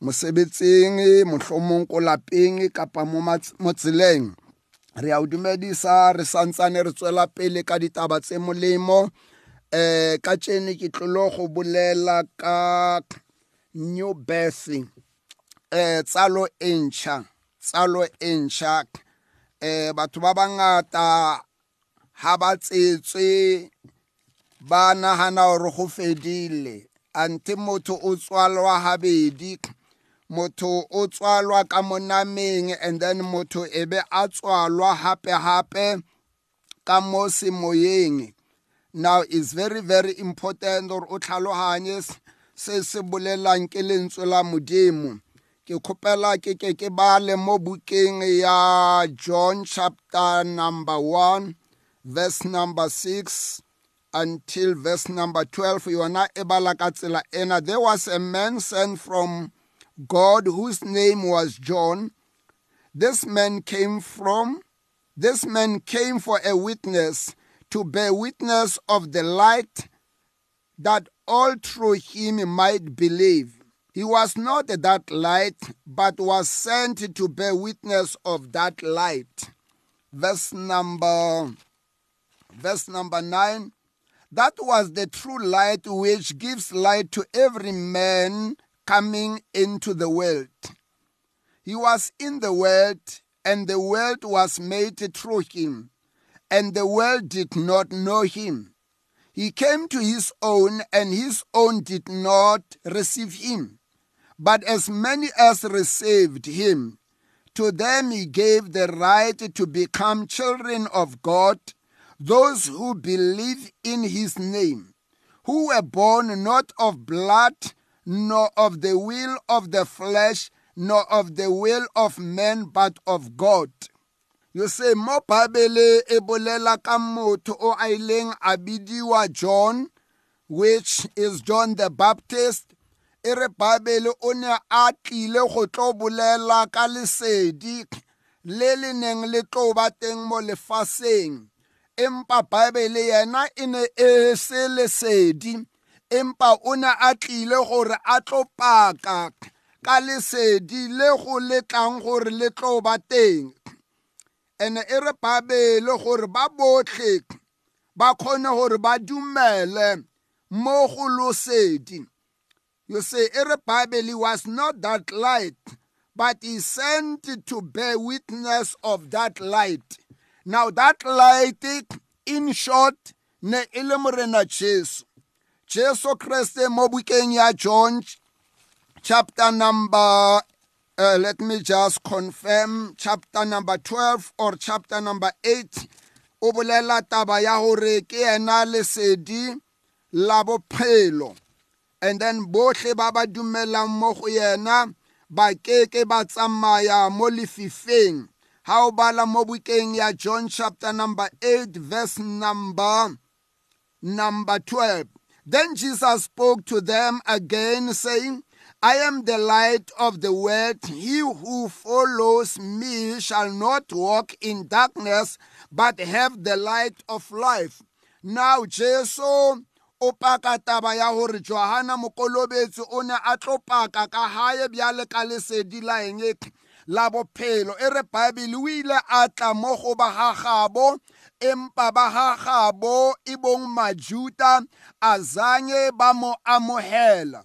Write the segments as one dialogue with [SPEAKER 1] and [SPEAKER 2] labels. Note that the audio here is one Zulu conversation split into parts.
[SPEAKER 1] mosebetsing mohlomong ko lapeng kapa mo mats- mo tseleng. Re a o dumedisa re santsane re tswela pele ka ditaba tse molemo. Eh ka tšene ke tlilo go bolela ka new birth eh tsalo e ntšha tsalo e ntšha eh batho ba bangata ha ba tsetswe ba nagana gore go fedile. Ante motho o tswalwa habedi. Motho o tswalwa ka monameng and then motho e be a tswalwa hape hape ka mo semoyeng. Now it's very very important gore o tlhaloganye s- se se bolelang ke lentswe la modimo. Ke kgopela ke ke ke bale mo bukeng ya john chapter number 1 verse number 6 until verse number 12 yona e bala ka tsela ena. There was a man sent from god whose name was john this man came from this man came for a witness to bear witness of the light that all through him might believe. He was not that light but was sent to bear witness of that light. Verse number verse number 9 that was the true light which gives light to every man coming into the world. He was in the world, and the world was made through him, and the world did not know him. He came to his own, and his own did not receive him. But as many as received him, to them he gave the right to become children of God, those who believe in his name, who were born not of blood, nor of the will of the flesh, nor of the will of man, but of God. You say mo Bible e bolela ka motho o a ileng a bidiwa John which is John the Baptist. E re Bible o ne a tlile go tlo bolela ka lesedi le le neng le tlo ba teng mo lefaseng. Empa Bible yena e ne e se lesedi. Empa o ne a tlile gore a tlo paka ka lesedi le go letlang gore le tlo ba teng. Ene e re Bible gore ba botlhe ba kgone gore ba dumele mo go losedi. You see e re was not that light but he sent to bear witness of that light. Now that light in short ne e le morena Jesu Jesu Kriste mo bukeng ya John chapter number uh, let me just confirm chapter number 12 or chapter number 8 o bolela taba ya gore ke ena lesedi la bophelo. And then bohle ba ba dumelang mo go yena ba keke ba tsamaya mo lefifeng. Ha o bala mo bukeng ya John chapter number 8 verse number number 12 then Jesus spoke to them again saying I am the light of the world. He who follows me shall not walk in darkness, but have the light of life. Now, Jesu o paka taba ya gore Johana mokolobetsi o ne a tlo hae bjale ka lesedi la la bophelo e re Bible o ile a tla mo go ba gagabo empa ba gagabo e bong majuta azanye ba mo amohela.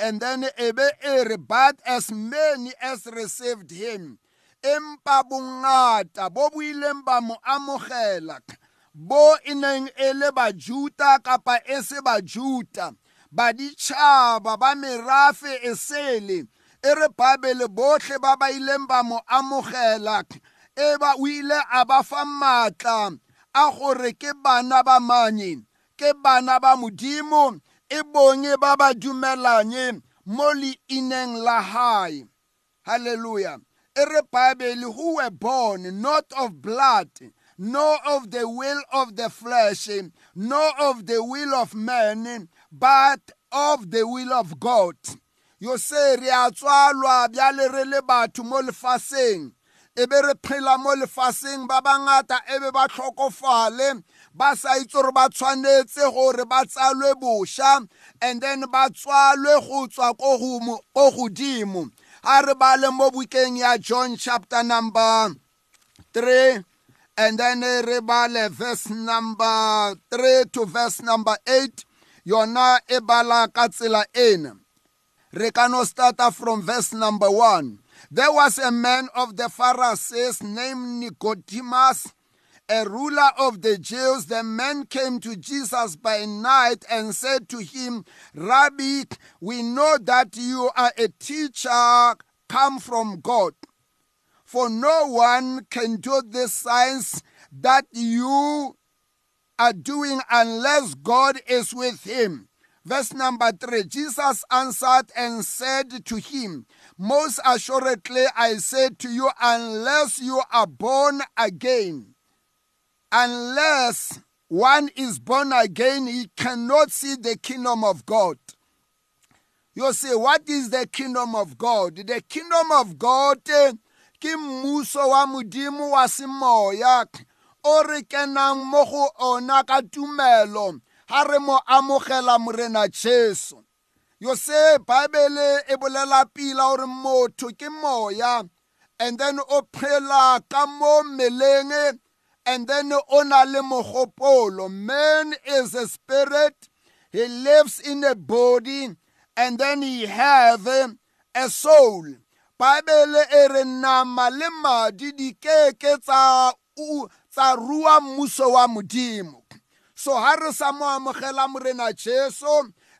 [SPEAKER 1] And then ebe ere but as many as received him empa bongata bo buileng ba mo amogela bo e neng e le bajuta kapa e se bajuta baditšhaba ba merafe e sele e re babele botlhe ba ba ileng ba mo amogela e ba o ile a ba fa maatla a gore ke bana ba manye ke bana ba modimo e bonye ba ba dumelanye mo leineng la hae. Hallelujah. E re bible who were born not of blood nor of the will of the flesh nor of the will of man but of the will of god. Yo se re a tswalwa bjale re le batho mo lefaseng. E be re phela mo lefaseng ba bangata e be ba tlhokofale ba sa itse gore ba tshwanetse gore ba tsalwe bosha and then ba tswalwe go tswa ko godimo. A re bale mo bukeng ya john chapter number 3 and then re bale verse number 3 to verse number 8 yona e bala ka tsela ena. Re ka no starta from verse number 1 there was a man of the pharisees named nicodemus a ruler of the Jews, the man came to Jesus by night and said to him, Rabbi, we know that you are a teacher come from God. For no one can do the signs that you are doing unless God is with him. Verse number three Jesus answered and said to him, Most assuredly I say to you, unless you are born again, unless one is born again, he cannot see the kingdom of God. You say, what is the kingdom of God? The kingdom of God eh, ke mmuso wa modimo wa semoya o re kenang mo go ona ka tumelo ha re mo amogela morena Jesu. Yo se Bible e bolela pila gore motho ke moya and then o phela ka mo meleng and then o na le mogopolo. Man is a spirit he lives in a body and then he have a soul. Bible e re nama le madi di keke tsa tsa rua mmuso wa modimo. So ha re sa mo amogela morena jesu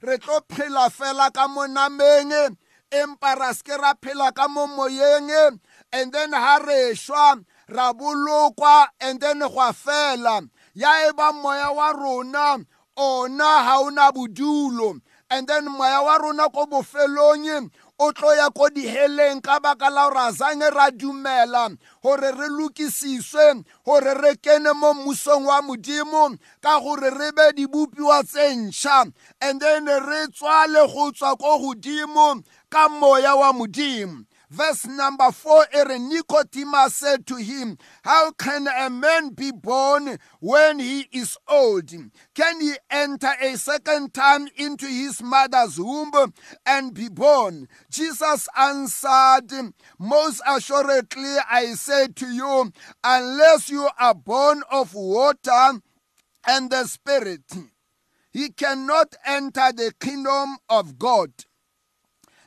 [SPEAKER 1] re tlo phela fela ka mo nameng empa ra se ke ra phela ka mo moyeng and then ha re shwa ra bolokwa and then gwa fela. Ya e ba moya wa rona ona ha ona bodulo. And then moya wa rona ko bofelong o tlo ya ko diheleng ka baka la gore a zange ra dumela gore re lokisiswe gore re kene mo mmusong wa modimo ka gore re be dibopiwa tse ntšha and then re tswale go tswa ko godimo ka moya wa modimo. Verse number 4 Nicodemus said to him, How can a man be born when he is old? Can he enter a second time into his mother's womb and be born? Jesus answered, Most assuredly I say to you, unless you are born of water and the Spirit, he cannot enter the kingdom of God.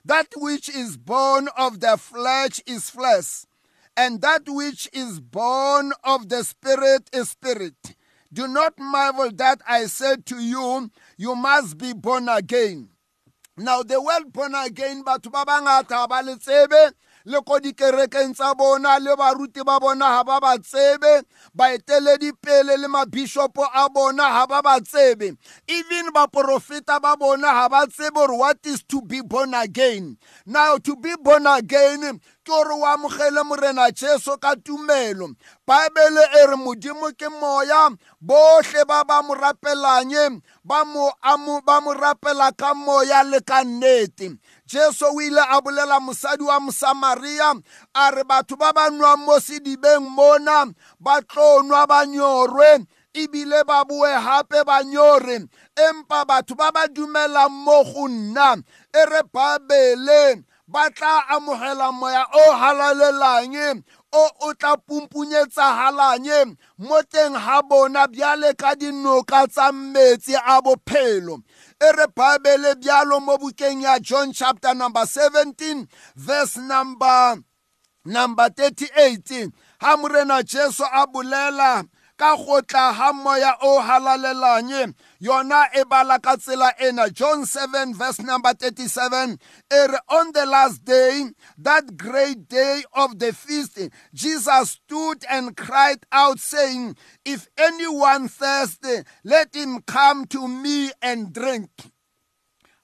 [SPEAKER 1] That which is born of the flesh is flesh, and that which is born of the spirit is spirit. Do not marvel that I said to you, you must be born again. Now the word born again, batho ba bangata ba le tsebe le ko dikerekeng tsa bona le baruti ba bona ha ba ba tsebe baeteledipele le mabishopo a bona ha ba ba tsebe. Even baprofeta ba bona ha ba tsebe gore what is to be born again. Now to be born again ke gore o amogele morena jesu ka tumelo. Baebele e re modimo ke moya. Bohle ba ba mo rapelanye ba mo rapela ka moya le ka nnete. Jesu o ile a bolela mosadi wa mosamaria a re batho ba ba nwang mo sedibeng mona ba tlo nwa ba nyorwe ebile ba boe hape ba nyore. Empa batho ba ba dumelang mo go nna e re babele ba tla amogela moya o halalelang o o tla pumpunyetsagalanye mo teng ga bona bjale ka dinoka tsa metsi a bophelo. E re babele bjalo mo bukeng ya john chapter number 17 verse number number 38 ha morena jesu a bolela ka go tla ga moya o halalelanye. Yona e bala ka tsela ena. John 7 verse number 37 e re on the last day that great day of the feast jesus stood and cried out saying if anyone thirsty let him come to me and drink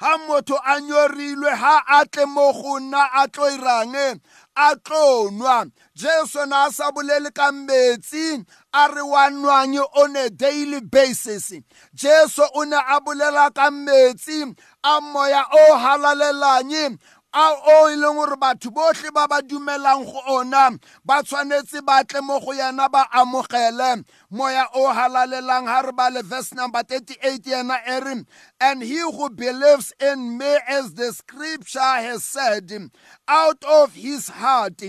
[SPEAKER 1] ha motho a nyorilwe ha a tle mo go nna a tlo irang a tlo nwa. Jesu na a sa bolele ka metsi a re wa nwang on a daily basis. Jesu o ne a bolela ka metsi a moya o halalelang. A o e leng gore batho botlhe ba ba dumelang go ona ba tshwanetse ba tle mo go yena ba amogele. Moya o halalelang ha re ba le verse number 38 yena e re and he who believes in me as the scripture has said out of his heart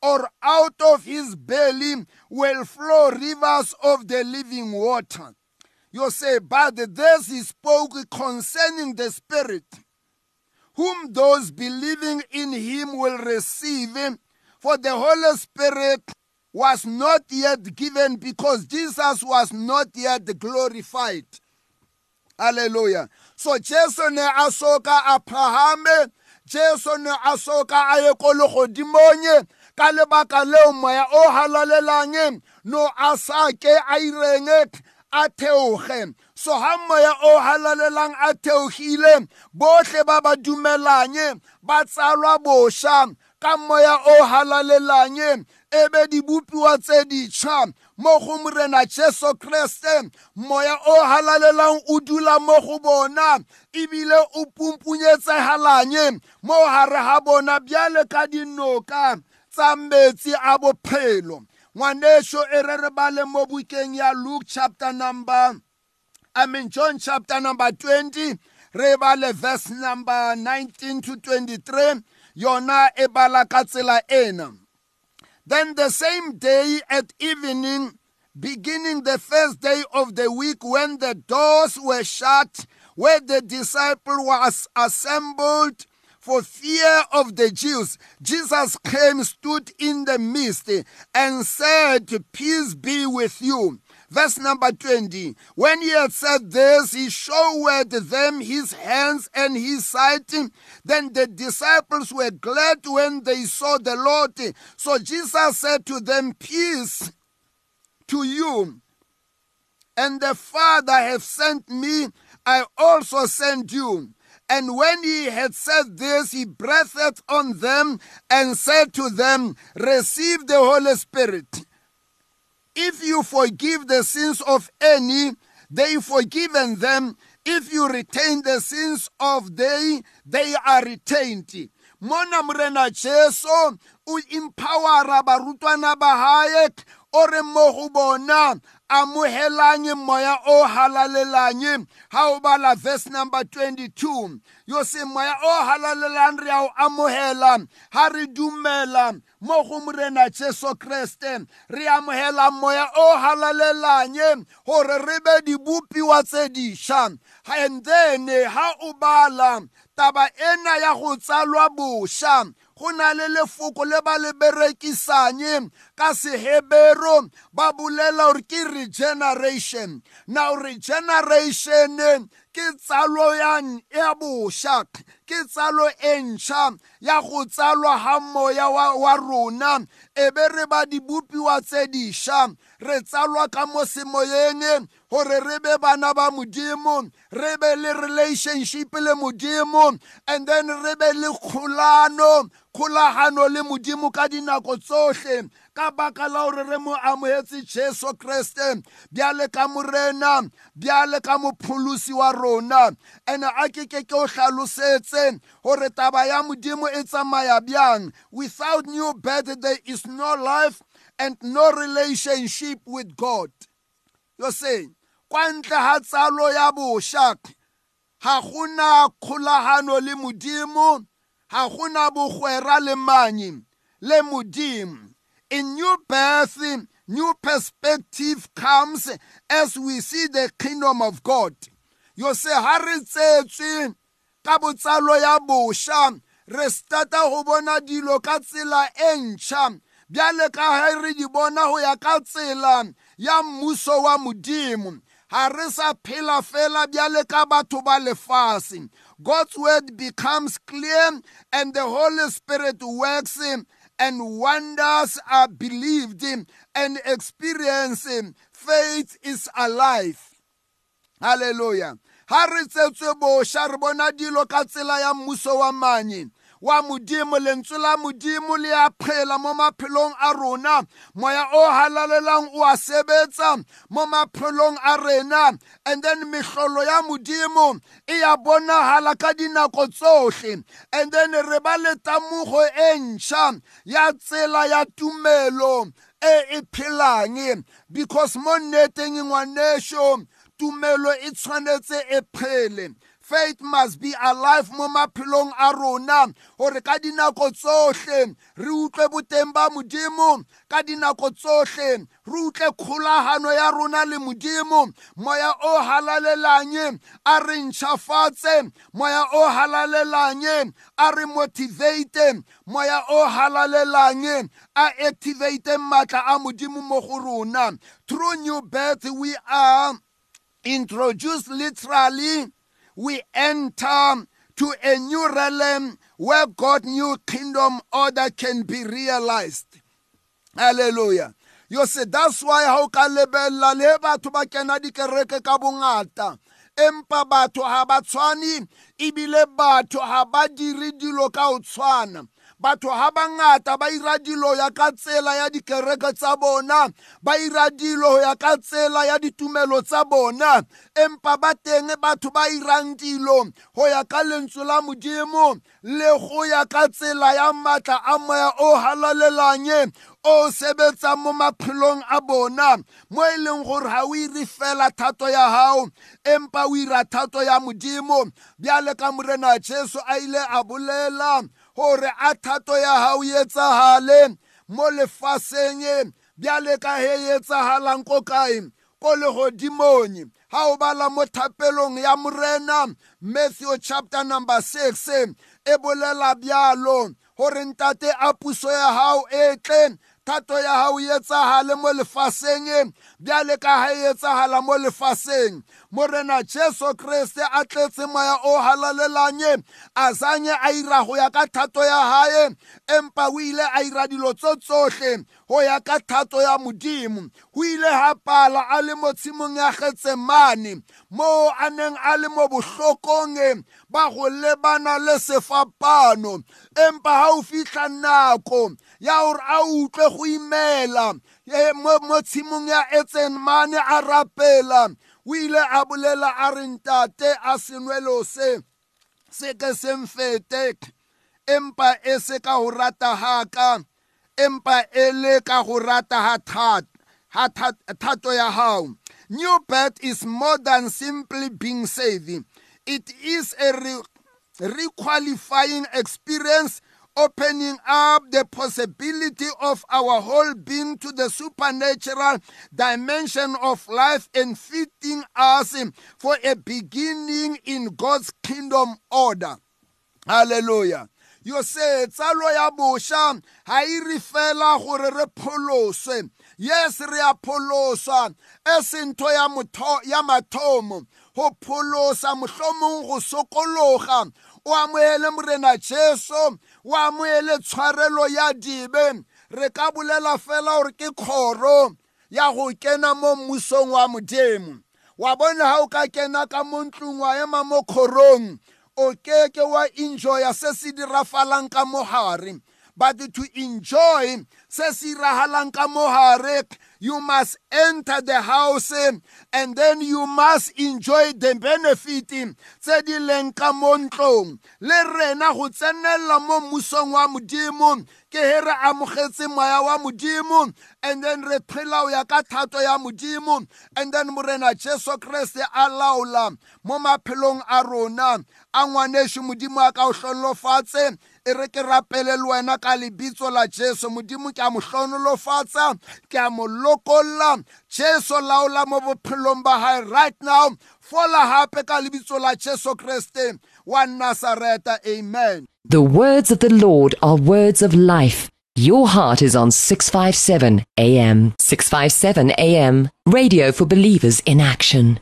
[SPEAKER 1] or out of his belly will flow rivers of the living water. You say but this he spoke concerning the spirit. Whom those believing in him will receive. For the Holy Spirit was not yet given because Jesus was not yet glorified. Hallelujah. So Jesu ne a soka Abrahame, Jesu ne a leo moya o halalelang no a sa a theoge. So ha moya o halalelang a theogile bohle ba ba dumelang ba tsalwa bosha ka moya o halalelang e be di bopiwa tse ditšha mo go morena jesu kreste moya o halalelang o dula mo go bona ebile o pumpunyetsegalang mo gare ga bona bjale ka dinoka tsa metsi a bophelo ngwaneso e re re bale mo bukeng ya luke chapter number i mean john chapter number 20 re bale verse number 19 to 23 yona e bala ka tsela ena. Then the same day at evening beginning the first day of the week when the doors were shut where the disciple was assembled for fear of the Jews, Jesus came, stood in the midst, and said, Peace be with you. Verse number 20. When he had said this, he showed them his hands and his side. Then the disciples were glad when they saw the Lord. So Jesus said to them, Peace to you. And the Father hath sent me, I also send you. And when he had said this, he breathed on them and said to them, Receive the Holy Spirit. If you forgive the sins of any, they forgiven them. If you retain the sins of they, they are retained. Mona Jesu o re mo go bona amogelang moya o halalelang ha o bala verse number 22 yo se moya o halalelang re a o amogela ha re dumela mo go morena jesu kreste. Re amogela moya o halalelang gore re be dibopiwa tse dišwa and then ha o bala taba ena ya go tsalwa bošwa go na le lefoko le ba le berekisang ka sehebero. Ba bolela gore ke regeneration. Now regeneration ke tsalo ya bošwa ke tsalo e ntšha ya go tsalwa ga moya wa rona. E be re ba dibopiwa tse dišwa. Re tsalwa ka mo semoyeng gore re be bana ba modimo re be le relationship le modimo and then re be le kgolano kgolagano le modimo ka dinako tsohle. Ka baka la gore re mo amogetse jesu kreste bjale ka morena bjale ka mopholosi wa rona. And a ke ke ke o hlalosetse gore taba ya modimo e tsamaya bjang? Without new birth there is no life. And no relationship with god. You're saying kwa ntle ga tsalo ya bošwa ga gona kgolagano le modimo ga gona bogwera le manye le modimo. In new birth new perspective comes as we see the kingdom of god. Yo se ha re tsetswe ka botsalo ya bošwa re starta go bona dilo ka tsela e ntšha. Bjale ka ge re di bona go ya ka tsela ya mmuso wa modimo. Ga re sa phela fela bjale ka batho ba lefase. God's word becomes clear and the holy spirit works and wonders are believed and experienced faith is alive. Hallelujah. Ha re tsetswe bosha re bona dilo ka tsela ya mmuso wa manye wa modimo lentswe la modimo le a phela mo maphelong a rona. Moya o halalelang o a sebetsa mo maphelong a rena. And then mehlolo ya modimo e ya bonahala ka dinako tsohle. And then re ba le tamogo e ntšha ya tsela ya tumelo e e phelang. Because mo nneteng ngwanesho tumelo e tshwanetse e phele. Faith must be alive mo maphelong a rona gore ka dinako tsohle re utlwe boteng ba modimo. Ka dinako tsohle re utlwe kgolagano ya rona le modimo. Moya o halalelang a re ntšhafatse moya o halalelang a re motivate moya o halalelang a activate maatla a modimo mo go rona. Through new birth we are introduced literally we enter to a new realm where God's new kingdom order can be realized. Hallelujah. You see, that's why how ka lebella le batho ba kena dikereke ka bongata empa batho ha ba tshwane ebile batho ha ba dire dilo ka o batho ha bangata ba ira dilo ya ka tsela ya dikereke tsa bona. Ba ira dilo ya ka tsela ya ditumelo tsa bona. Empa ba teng batho ba irang dilo. Go ya ka lentswe la modimo le go ya ka tsela ya maatla a moya o halalelang o sebetsang mo maphelong a bona. Mo e leng gore ga o ire fela thato ya gago empa o ira thato ya modimo. Bjale ka morena jesu a ile a bolela gore a thato ya hao etsagale mo lefaseng bjale ka he etsagalang ko kae? Ko legodimong ha o bala mo thapelong ya morena matthew chapter number 6 e bolela bjalo gore ntate a puso ya hao e tle thato ya hao etsagale mo lefaseng bjale ka ha e etsagala mo lefaseng. Morena jesu kriste a tletse moya o halalelang a zanye a ira go ya ka thato ya hae empa o ile a ira dilo tso tsohle go ya ka thato ya modimo. Go ile ha pala a le mo tshimong ya getsemane mo a neng a le mo bohlokong ba go lebana le sefapano empa ha o fitlha nako ya gore a utlwe go imela mo tshimong ya etsemane a rapela o ile a bolela a re ntate a senwelo se se ke semfete empa e se ka go rata haka empa e le ka go rata ha thato ya hao. New birth is more than simply being saved. It is a re requalifying experience opening up the possibility of our whole being to the supernatural dimension of life and fitting us for a beginning in God's kingdom order. Hallelujah. yo se tsalo ya bosha ha e re fela gore re pholoswe yes re a pholoswa e ya ya mathomo go pholosa mohlomong go sokologa. O amoele morena jesu o amoele tshwarelo ya dibe re ka bolela fela gore ke kgoro ya go kena mo mmusong wa modimo. Wa bona ha o ka kena ka mo ntlong wa ema mo kgorong o keke wa enjoya se se dirafalang ka mogare but to enjoy se se iragalang ka mogare you must enter the house and then you must enjoy the benefit tse di leng ka mo ntlong. Le rena go tsenelela mo mmusong wa modimo ke he re amogetse moya wa modimo and then re phela o ya ka thato ya modimo and then morena jesu kreste a laola mo maphelong a rona. A ngwaneso modimo a ka o hlolofatse e re ke rapele le wena ka lebitso la jesu. Modimo ke a mo hlonolofatsa ke a mo lokolla jesu laola mo bophelong ba gae right now fola gape ka lebitso la jesu kreste wa amen
[SPEAKER 2] The words of the Lord are words of life. Your heart is on 657 AM. 657 AM. Radio for believers in action.